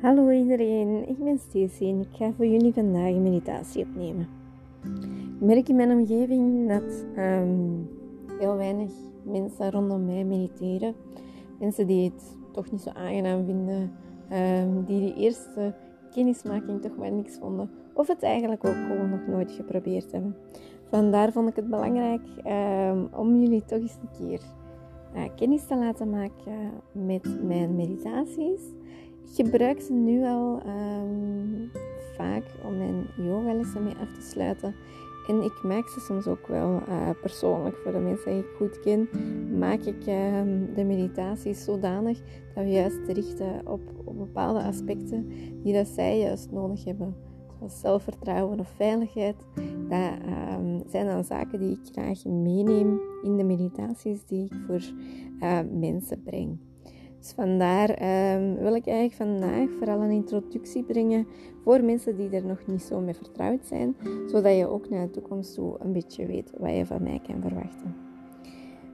Hallo iedereen, ik ben Stacey en ik ga voor jullie vandaag een meditatie opnemen. Ik merk in mijn omgeving dat um, heel weinig mensen rondom mij mediteren. Mensen die het toch niet zo aangenaam vinden, um, die die eerste kennismaking toch maar niks vonden, of het eigenlijk ook gewoon nog nooit geprobeerd hebben. Vandaar vond ik het belangrijk um, om jullie toch eens een keer uh, kennis te laten maken met mijn meditaties. Ik gebruik ze nu al um, vaak om mijn yogalessen mee af te sluiten. En ik maak ze soms ook wel uh, persoonlijk voor de mensen die ik goed ken. Maak ik uh, de meditaties zodanig dat we juist richten op, op bepaalde aspecten die dat zij juist nodig hebben. Zoals zelfvertrouwen of veiligheid. Dat um, zijn dan zaken die ik graag meeneem in de meditaties die ik voor uh, mensen breng. Dus vandaar um, wil ik eigenlijk vandaag vooral een introductie brengen voor mensen die er nog niet zo mee vertrouwd zijn, zodat je ook naar de toekomst toe een beetje weet wat je van mij kan verwachten.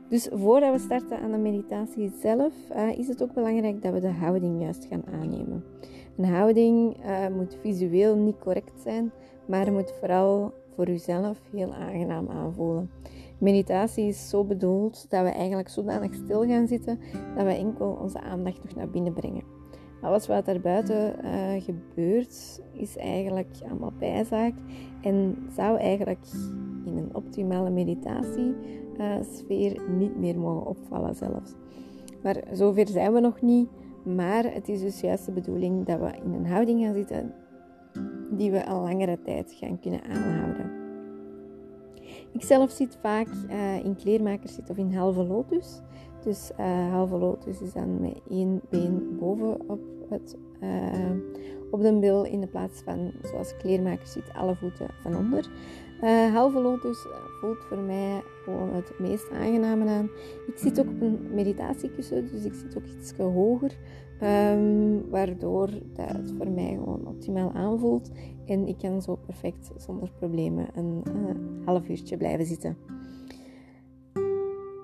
Dus voordat we starten aan de meditatie zelf, uh, is het ook belangrijk dat we de houding juist gaan aannemen. Een houding uh, moet visueel niet correct zijn, maar moet vooral voor uzelf heel aangenaam aanvoelen. Meditatie is zo bedoeld dat we eigenlijk zodanig stil gaan zitten dat we enkel onze aandacht nog naar binnen brengen. Alles wat er buiten uh, gebeurt is eigenlijk allemaal bijzaak en zou eigenlijk in een optimale meditatie-sfeer uh, niet meer mogen opvallen zelfs. Maar zover zijn we nog niet. Maar het is dus juist de bedoeling dat we in een houding gaan zitten die we een langere tijd gaan kunnen aanhouden. Ik zelf zit vaak uh, in kleermakers of in halve lotus. Dus uh, halve lotus is dan met één been boven op, het, uh, op de bil in de plaats van zoals kleermakers zit alle voeten van onder. halve lotus voelt voor mij gewoon het meest aangename aan. Ik zit ook op een meditatiekussen, dus ik zit ook iets hoger. Um, waardoor dat het voor mij gewoon optimaal aanvoelt. En ik kan zo perfect zonder problemen een uh, half uurtje blijven zitten.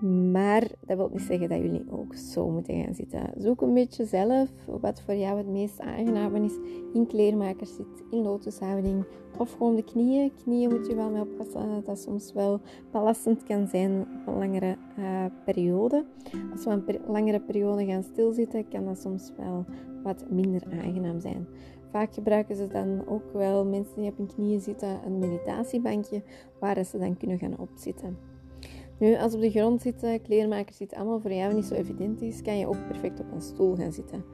Maar dat wil niet zeggen dat jullie ook zo moeten gaan zitten. Zoek een beetje zelf wat voor jou het meest aangenaam is. In kleermakers zit, in lotushouding of gewoon de knieën. Knieën moet je wel mee oppassen dat dat soms wel belastend kan zijn op een langere uh, periode. Als we een langere periode gaan stilzitten, kan dat soms wel wat minder aangenaam zijn. Vaak gebruiken ze dan ook wel mensen die op hun knieën zitten een meditatiebankje waar ze dan kunnen gaan opzitten. Nu, als op de grond zitten, kleermakers zitten allemaal voor jou niet zo evident is, kan je ook perfect op een stoel gaan zitten.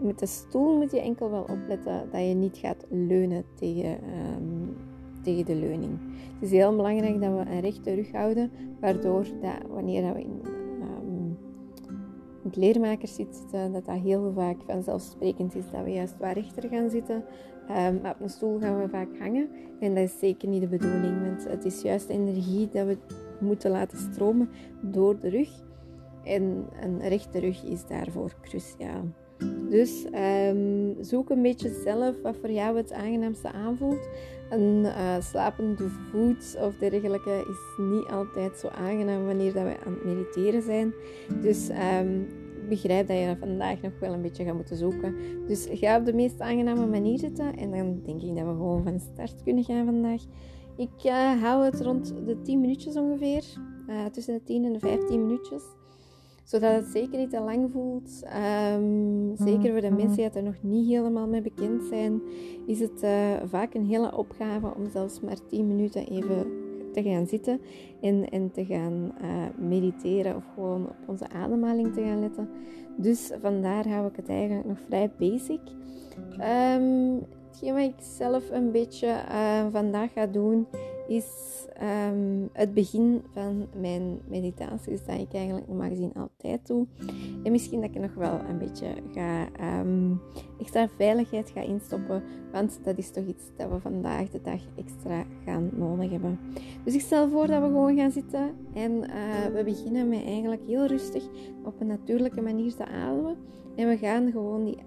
Met de stoel moet je enkel wel opletten dat je niet gaat leunen tegen, um, tegen de leuning. Het is heel belangrijk dat we een rechte rug houden, waardoor dat wanneer we in um, het leermakers zitten, dat dat heel vaak vanzelfsprekend is dat we juist wat rechter gaan zitten. Um, op een stoel gaan we vaak hangen en dat is zeker niet de bedoeling, want het is juist energie dat we moeten laten stromen door de rug. En een rechte rug is daarvoor cruciaal. Dus um, zoek een beetje zelf wat voor jou het aangenaamste aanvoelt. Een uh, slapende voet of dergelijke is niet altijd zo aangenaam wanneer dat we aan het mediteren zijn. Dus um, ik begrijp dat je vandaag nog wel een beetje gaat moeten zoeken. Dus ga op de meest aangename manier zitten en dan denk ik dat we gewoon van start kunnen gaan vandaag. Ik uh, hou het rond de 10 minuutjes ongeveer. Uh, tussen de 10 en de 15 minuutjes. Zodat het zeker niet te lang voelt. Um, zeker voor de mensen die er nog niet helemaal mee bekend zijn, is het uh, vaak een hele opgave om zelfs maar 10 minuten even te gaan zitten en, en te gaan mediteren of gewoon op onze ademhaling te gaan letten. Dus vandaar hou ik het eigenlijk nog vrij basic. Um, hetgeen wat ik zelf een beetje uh, vandaag ga doen, is um, het begin van mijn meditaties, dat ik eigenlijk normaal gezien altijd doe. En misschien dat ik nog wel een beetje ga, um, extra veiligheid ga instoppen, want dat is toch iets dat we vandaag de dag extra gaan nodig hebben. Dus ik stel voor dat we gewoon gaan zitten en uh, we beginnen met eigenlijk heel rustig op een natuurlijke manier te ademen. En we gaan gewoon die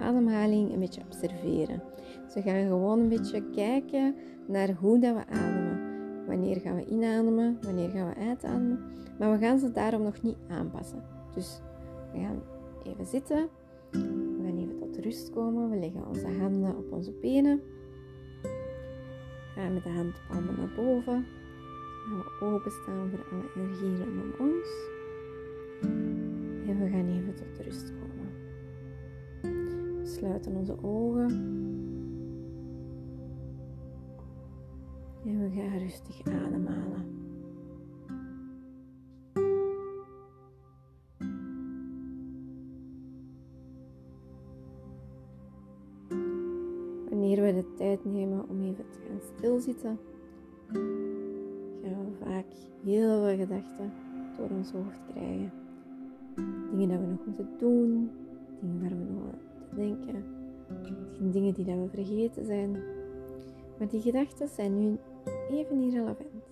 ademhaling een beetje observeren. Dus we gaan gewoon een beetje kijken naar hoe dat we ademen. Wanneer gaan we inademen, wanneer gaan we uitademen. Maar we gaan ze daarom nog niet aanpassen. Dus we gaan even zitten. We gaan even tot rust komen. We leggen onze handen op onze benen. Gaan met de handpalmen naar boven. Gaan we openstaan voor alle energie rondom ons. En we gaan even tot rust komen. Sluiten onze ogen. En we gaan rustig ademhalen. Wanneer we de tijd nemen om even te gaan stilzitten, gaan we vaak heel veel gedachten door ons hoofd krijgen. Dingen dat we nog moeten doen, dingen waar we nog moeten denken, misschien dingen die dat we vergeten zijn. Maar die gedachten zijn nu even irrelevant.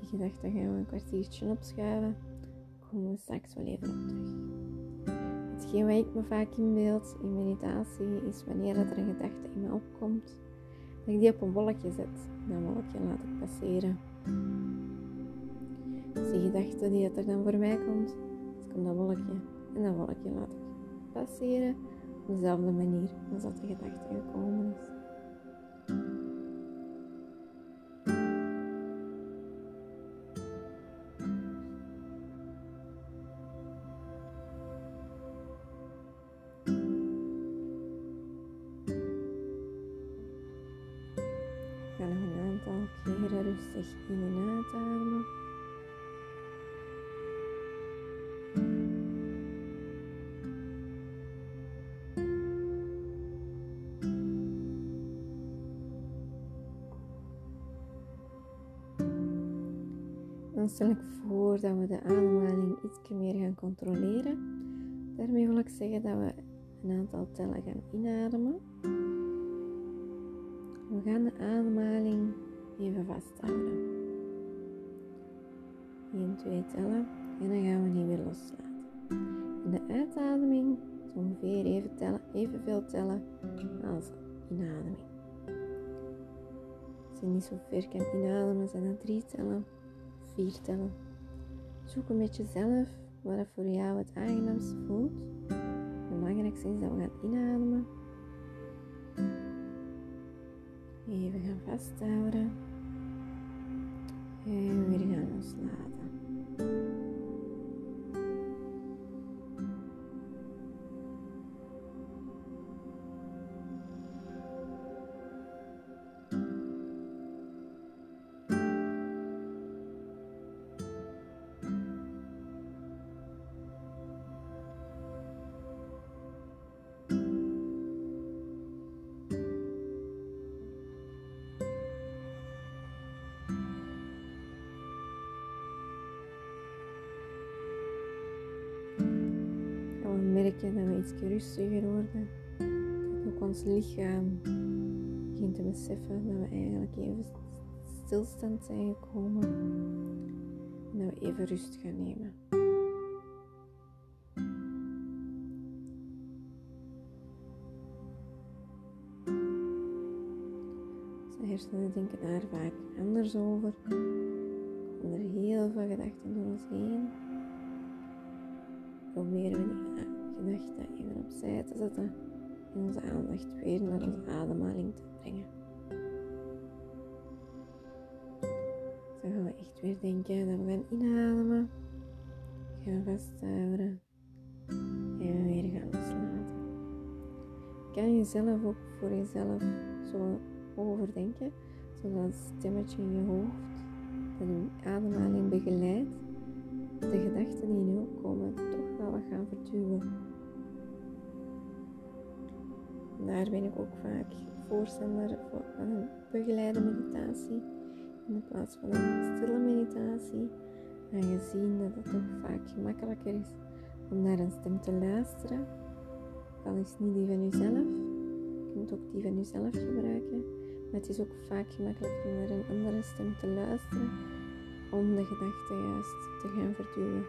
Die gedachten gaan we een kwartiertje opschuiven, komen we straks wel even op terug. Hetgeen wat ik me vaak inbeeld in meditatie is wanneer er een gedachte in me opkomt, dat ik die op een wolkje zet. Dat wolkje laat ik passeren. Dus die gedachte die er dan voor mij komt, komt dat wolkje en dat wolkje laat ik passeren dezelfde manier als dat de gedachte gekomen is. Ga nog een aantal keren rustig in en uitademen. Stel ik voor dat we de ademhaling iets meer gaan controleren. Daarmee wil ik zeggen dat we een aantal tellen gaan inademen. We gaan de ademhaling even vasthouden. 1, 2 tellen en dan gaan we die weer loslaten. En de uitademing is ongeveer even tellen, evenveel tellen als inademing. Als je niet zo ver kan inademen, zijn dat 3 tellen, 4 tellen. Zoek een beetje zelf wat het voor jou het aangenaamste voelt. Het belangrijkste is dat we gaan inademen. Even gaan vasthouden. En weer gaan loslaten. Dat we iets rustiger worden. Dat ook ons lichaam begint te beseffen dat we eigenlijk even stilstand zijn gekomen. En dat we even rust gaan nemen. Onze hersenen denken daar vaak anders over. Er komen er heel veel gedachten door ons heen proberen we die gedachten even opzij te zetten en onze aandacht weer naar onze ademhaling te brengen. Dan gaan we echt weer denken dat we gaan inademen, gaan vasthouden en weer gaan loslaten. Je kan jezelf ook voor jezelf zo overdenken, zodat stemmetje in je hoofd dat je ademhaling begeleidt de gedachten die nu opkomen toch wel wat gaan verduwen. Daar ben ik ook vaak voorstander van een begeleide meditatie in plaats van een stille meditatie. Aangezien dat het toch vaak gemakkelijker is om naar een stem te luisteren. Dan is niet die van jezelf. Je kunt ook die van jezelf gebruiken. Maar het is ook vaak gemakkelijker om naar een andere stem te luisteren om de gedachten juist te gaan verduwen.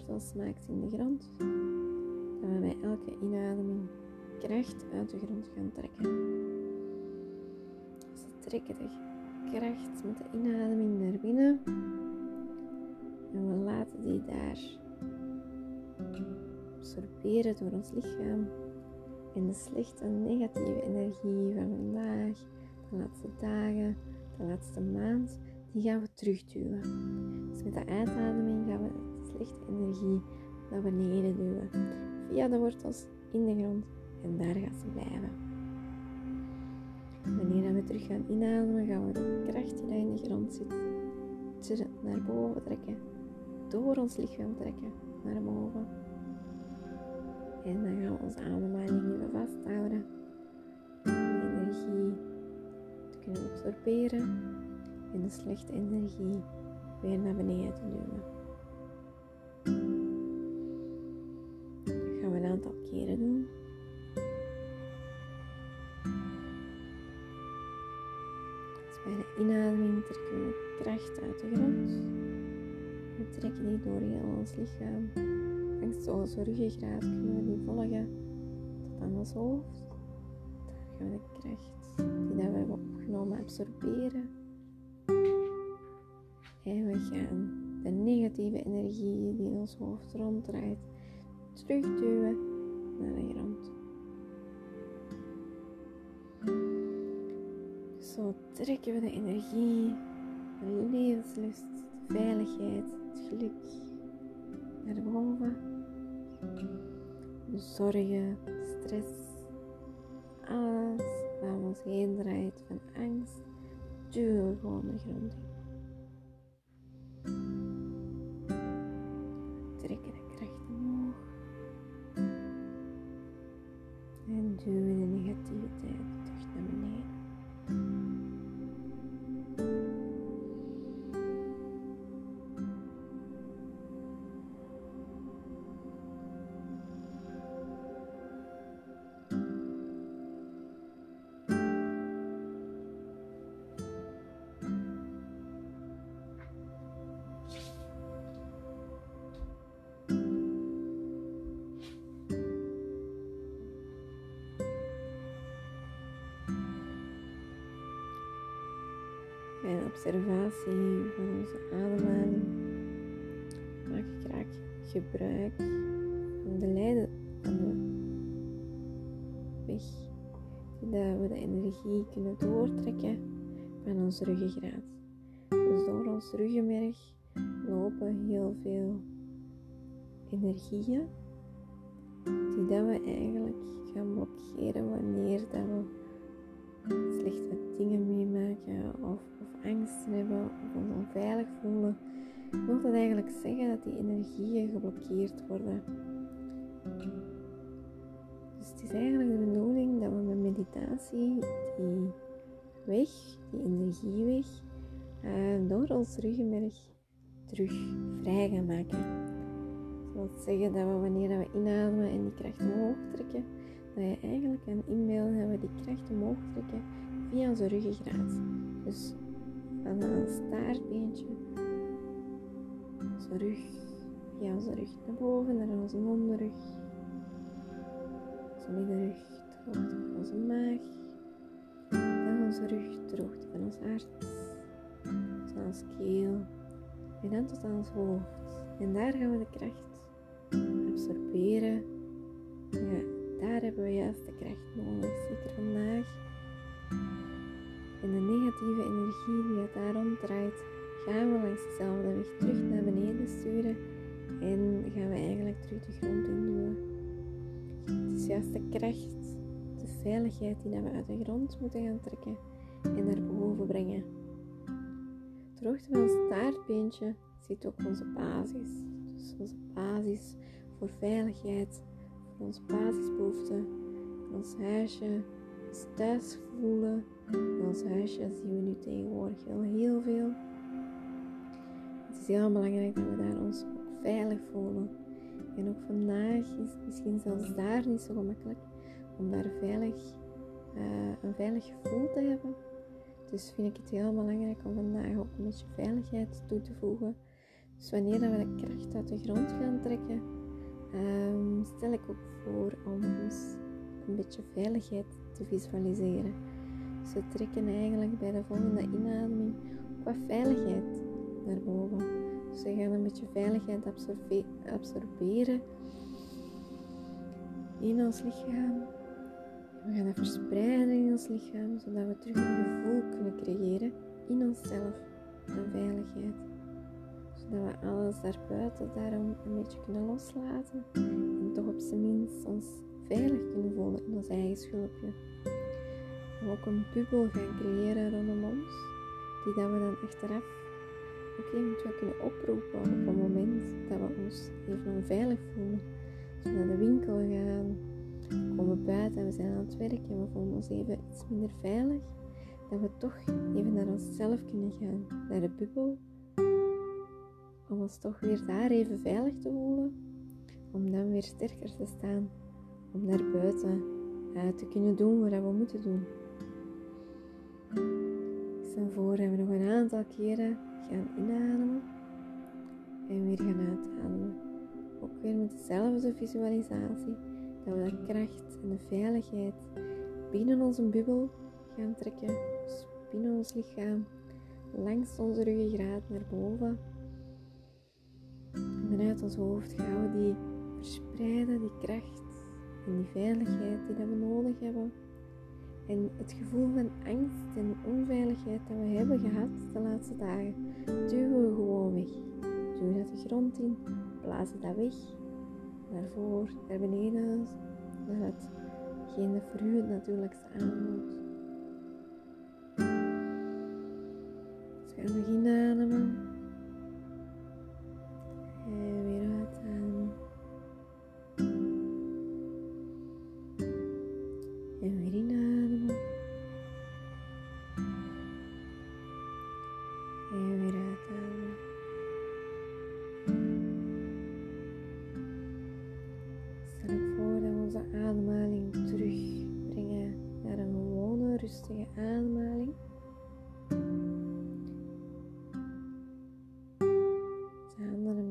Diepe wortels maakt in de grond. Dat we bij elke inademing kracht uit de grond gaan trekken. Dus we trekken de kracht met de inademing naar binnen. En we laten die daar absorberen door ons lichaam. En de slechte negatieve energie van vandaag, de laatste dagen, de laatste maand, die gaan we terugduwen. Dus met de uitademing gaan we slechte energie naar beneden duwen. Via de wortels in de grond en daar gaat ze blijven. Wanneer we terug gaan inademen, gaan we de kracht die in de grond zit, naar boven trekken. Door ons lichaam trekken naar boven. En dan gaan we onze ademhaling even vasthouden. De energie te kunnen absorberen. En de slechte energie weer naar beneden te duwen. Aantal keren doen. Dus bij de inademing trekken we kracht uit de grond. We trekken die door heel ons lichaam. Langs onze ruggengraat kunnen we die volgen tot aan ons hoofd. Daar gaan we de kracht die dat we hebben opgenomen absorberen. En we gaan de negatieve energie die in ons hoofd ronddraait terugduwen naar. Zo trekken we de energie, de levenslust, de veiligheid, het geluk naar boven. De zorgen, stress, alles om ons heen draait van angst, duwen we gewoon de grond in. Trekken En duwen de Bij observatie van onze ademhaling. Maak ik graag gebruik van de lijnen van de weg, zodat we de energie kunnen doortrekken van ons ruggengraat. Dus door ons ruggenmerg lopen heel veel energieën die dat we eigenlijk gaan blokkeren wanneer dat we slechte dingen meemaken of angsten hebben of ons onveilig voelen, wil dat eigenlijk zeggen dat die energieën geblokkeerd worden. Dus het is eigenlijk de bedoeling dat we met meditatie die weg, die energieweg, uh, door ons ruggenmerg terug vrij gaan maken. Dat wil zeggen dat we wanneer we inademen en die kracht omhoog trekken, dat je eigenlijk kan inbeelden we die kracht omhoog trekken via onze ruggengraat. Dus van een staartbeentje, onze rug, via onze rug naar boven, naar onze onderrug, onze middenrug, de hoogte van onze maag, dan onze rug, de hoogte van ons hart, tot ons keel en dan tot aan ons hoofd. En daar gaan we de kracht absorberen. Ja, daar hebben we juist de kracht nodig, zeker vandaag. En de negatieve energie die het daar ronddraait, gaan we langs dezelfde weg terug naar beneden sturen en gaan we eigenlijk terug de grond induwen. Het is juist de kracht, de veiligheid die we uit de grond moeten gaan trekken en naar boven brengen. Ter hoogte van ons staartbeentje zit ook onze basis. Dus onze basis voor veiligheid, voor onze basisbehoeften, voor ons huisje, ons thuis voelen. In ons huisje zien we nu tegenwoordig heel, heel veel. Het is heel belangrijk dat we daar ons ook veilig voelen. En ook vandaag is het misschien zelfs daar niet zo gemakkelijk om daar veilig, uh, een veilig gevoel te hebben. Dus vind ik het heel belangrijk om vandaag ook een beetje veiligheid toe te voegen. Dus wanneer we de kracht uit de grond gaan trekken, ehm, stel ik ook voor om ons een beetje veiligheid te visualiseren. We trekken eigenlijk bij de volgende inademing wat veiligheid naar boven. Dus we gaan een beetje veiligheid absorberen in ons lichaam. We gaan dat verspreiden in ons lichaam, zodat we terug een gevoel kunnen creëren in onszelf van veiligheid. Zodat we alles daarbuiten daarom een beetje kunnen loslaten en toch op zijn minst ons veilig kunnen voelen in ons eigen schulpje. Ook een bubbel gaan creëren rondom ons, die dat we dan achteraf ook eventueel kunnen oproepen op het moment dat we ons even onveilig voelen. Als we naar de winkel gaan, komen buiten en we zijn aan het werk en we voelen ons even iets minder veilig, dat we toch even naar onszelf kunnen gaan, naar de bubbel, om ons toch weer daar even veilig te voelen, om dan weer sterker te staan, om naar buiten uh, te kunnen doen wat we moeten doen. Stel voor dat we nog een aantal keren gaan inademen en weer gaan uitademen. Ook weer met dezelfde visualisatie, dat we de kracht en de veiligheid binnen onze bubbel gaan trekken, dus binnen ons lichaam, langs onze ruggengraat naar boven. En vanuit ons hoofd gaan we die verspreiden, die kracht en die veiligheid die we nodig hebben. En het gevoel van angst en onveiligheid dat we hebben gehad de laatste dagen, duwen we gewoon weg. Duwen dat de grond in, blazen dat weg, naar voren, naar beneden, naar hetgeen dat voor u het natuurlijkste aanvoelt. Dus gaan we inademen.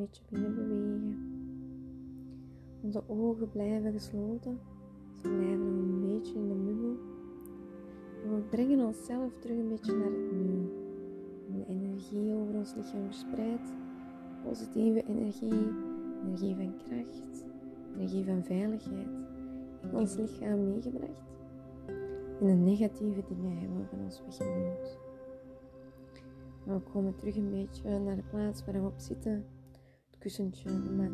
Beetje binnen bewegen. Onze ogen blijven gesloten. Ze blijven nog een beetje in de. En we brengen onszelf terug een beetje naar het nu. De energie over ons lichaam verspreidt. Positieve energie, energie van kracht, energie van veiligheid in ons lichaam meegebracht. En de negatieve dingen hebben we van ons weggeduwd. we komen terug een beetje naar de plaats waar we op zitten. Kussentje, de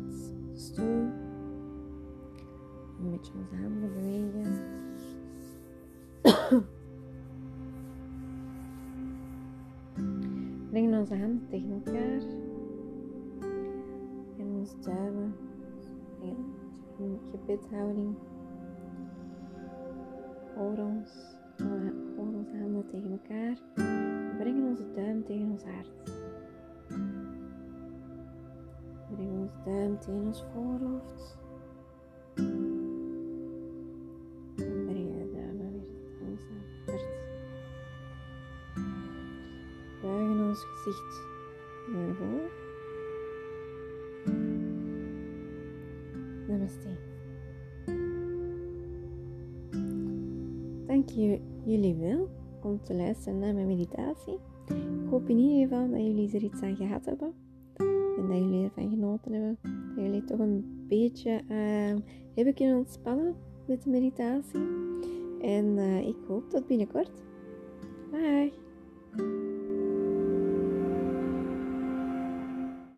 stoel. Een beetje onze handen bewegen. Brengen onze handen tegen elkaar. En onze duimen in gebedhouding voor ons. Onze handen tegen elkaar. Brengen onze duim tegen ons hart. Duim tegen ons voorhoofd. En brengen de duimen weer ons hart. Buigen ons gezicht naar voren. Namaste. Dank jullie wel om te luisteren naar mijn meditatie. Ik hoop in ieder geval dat jullie er iets aan gehad hebben en dat jullie ervan genoten hebben. Dat jullie toch een beetje uh, hebben kunnen ontspannen met de meditatie. En eh, ik hoop tot binnenkort. Bye!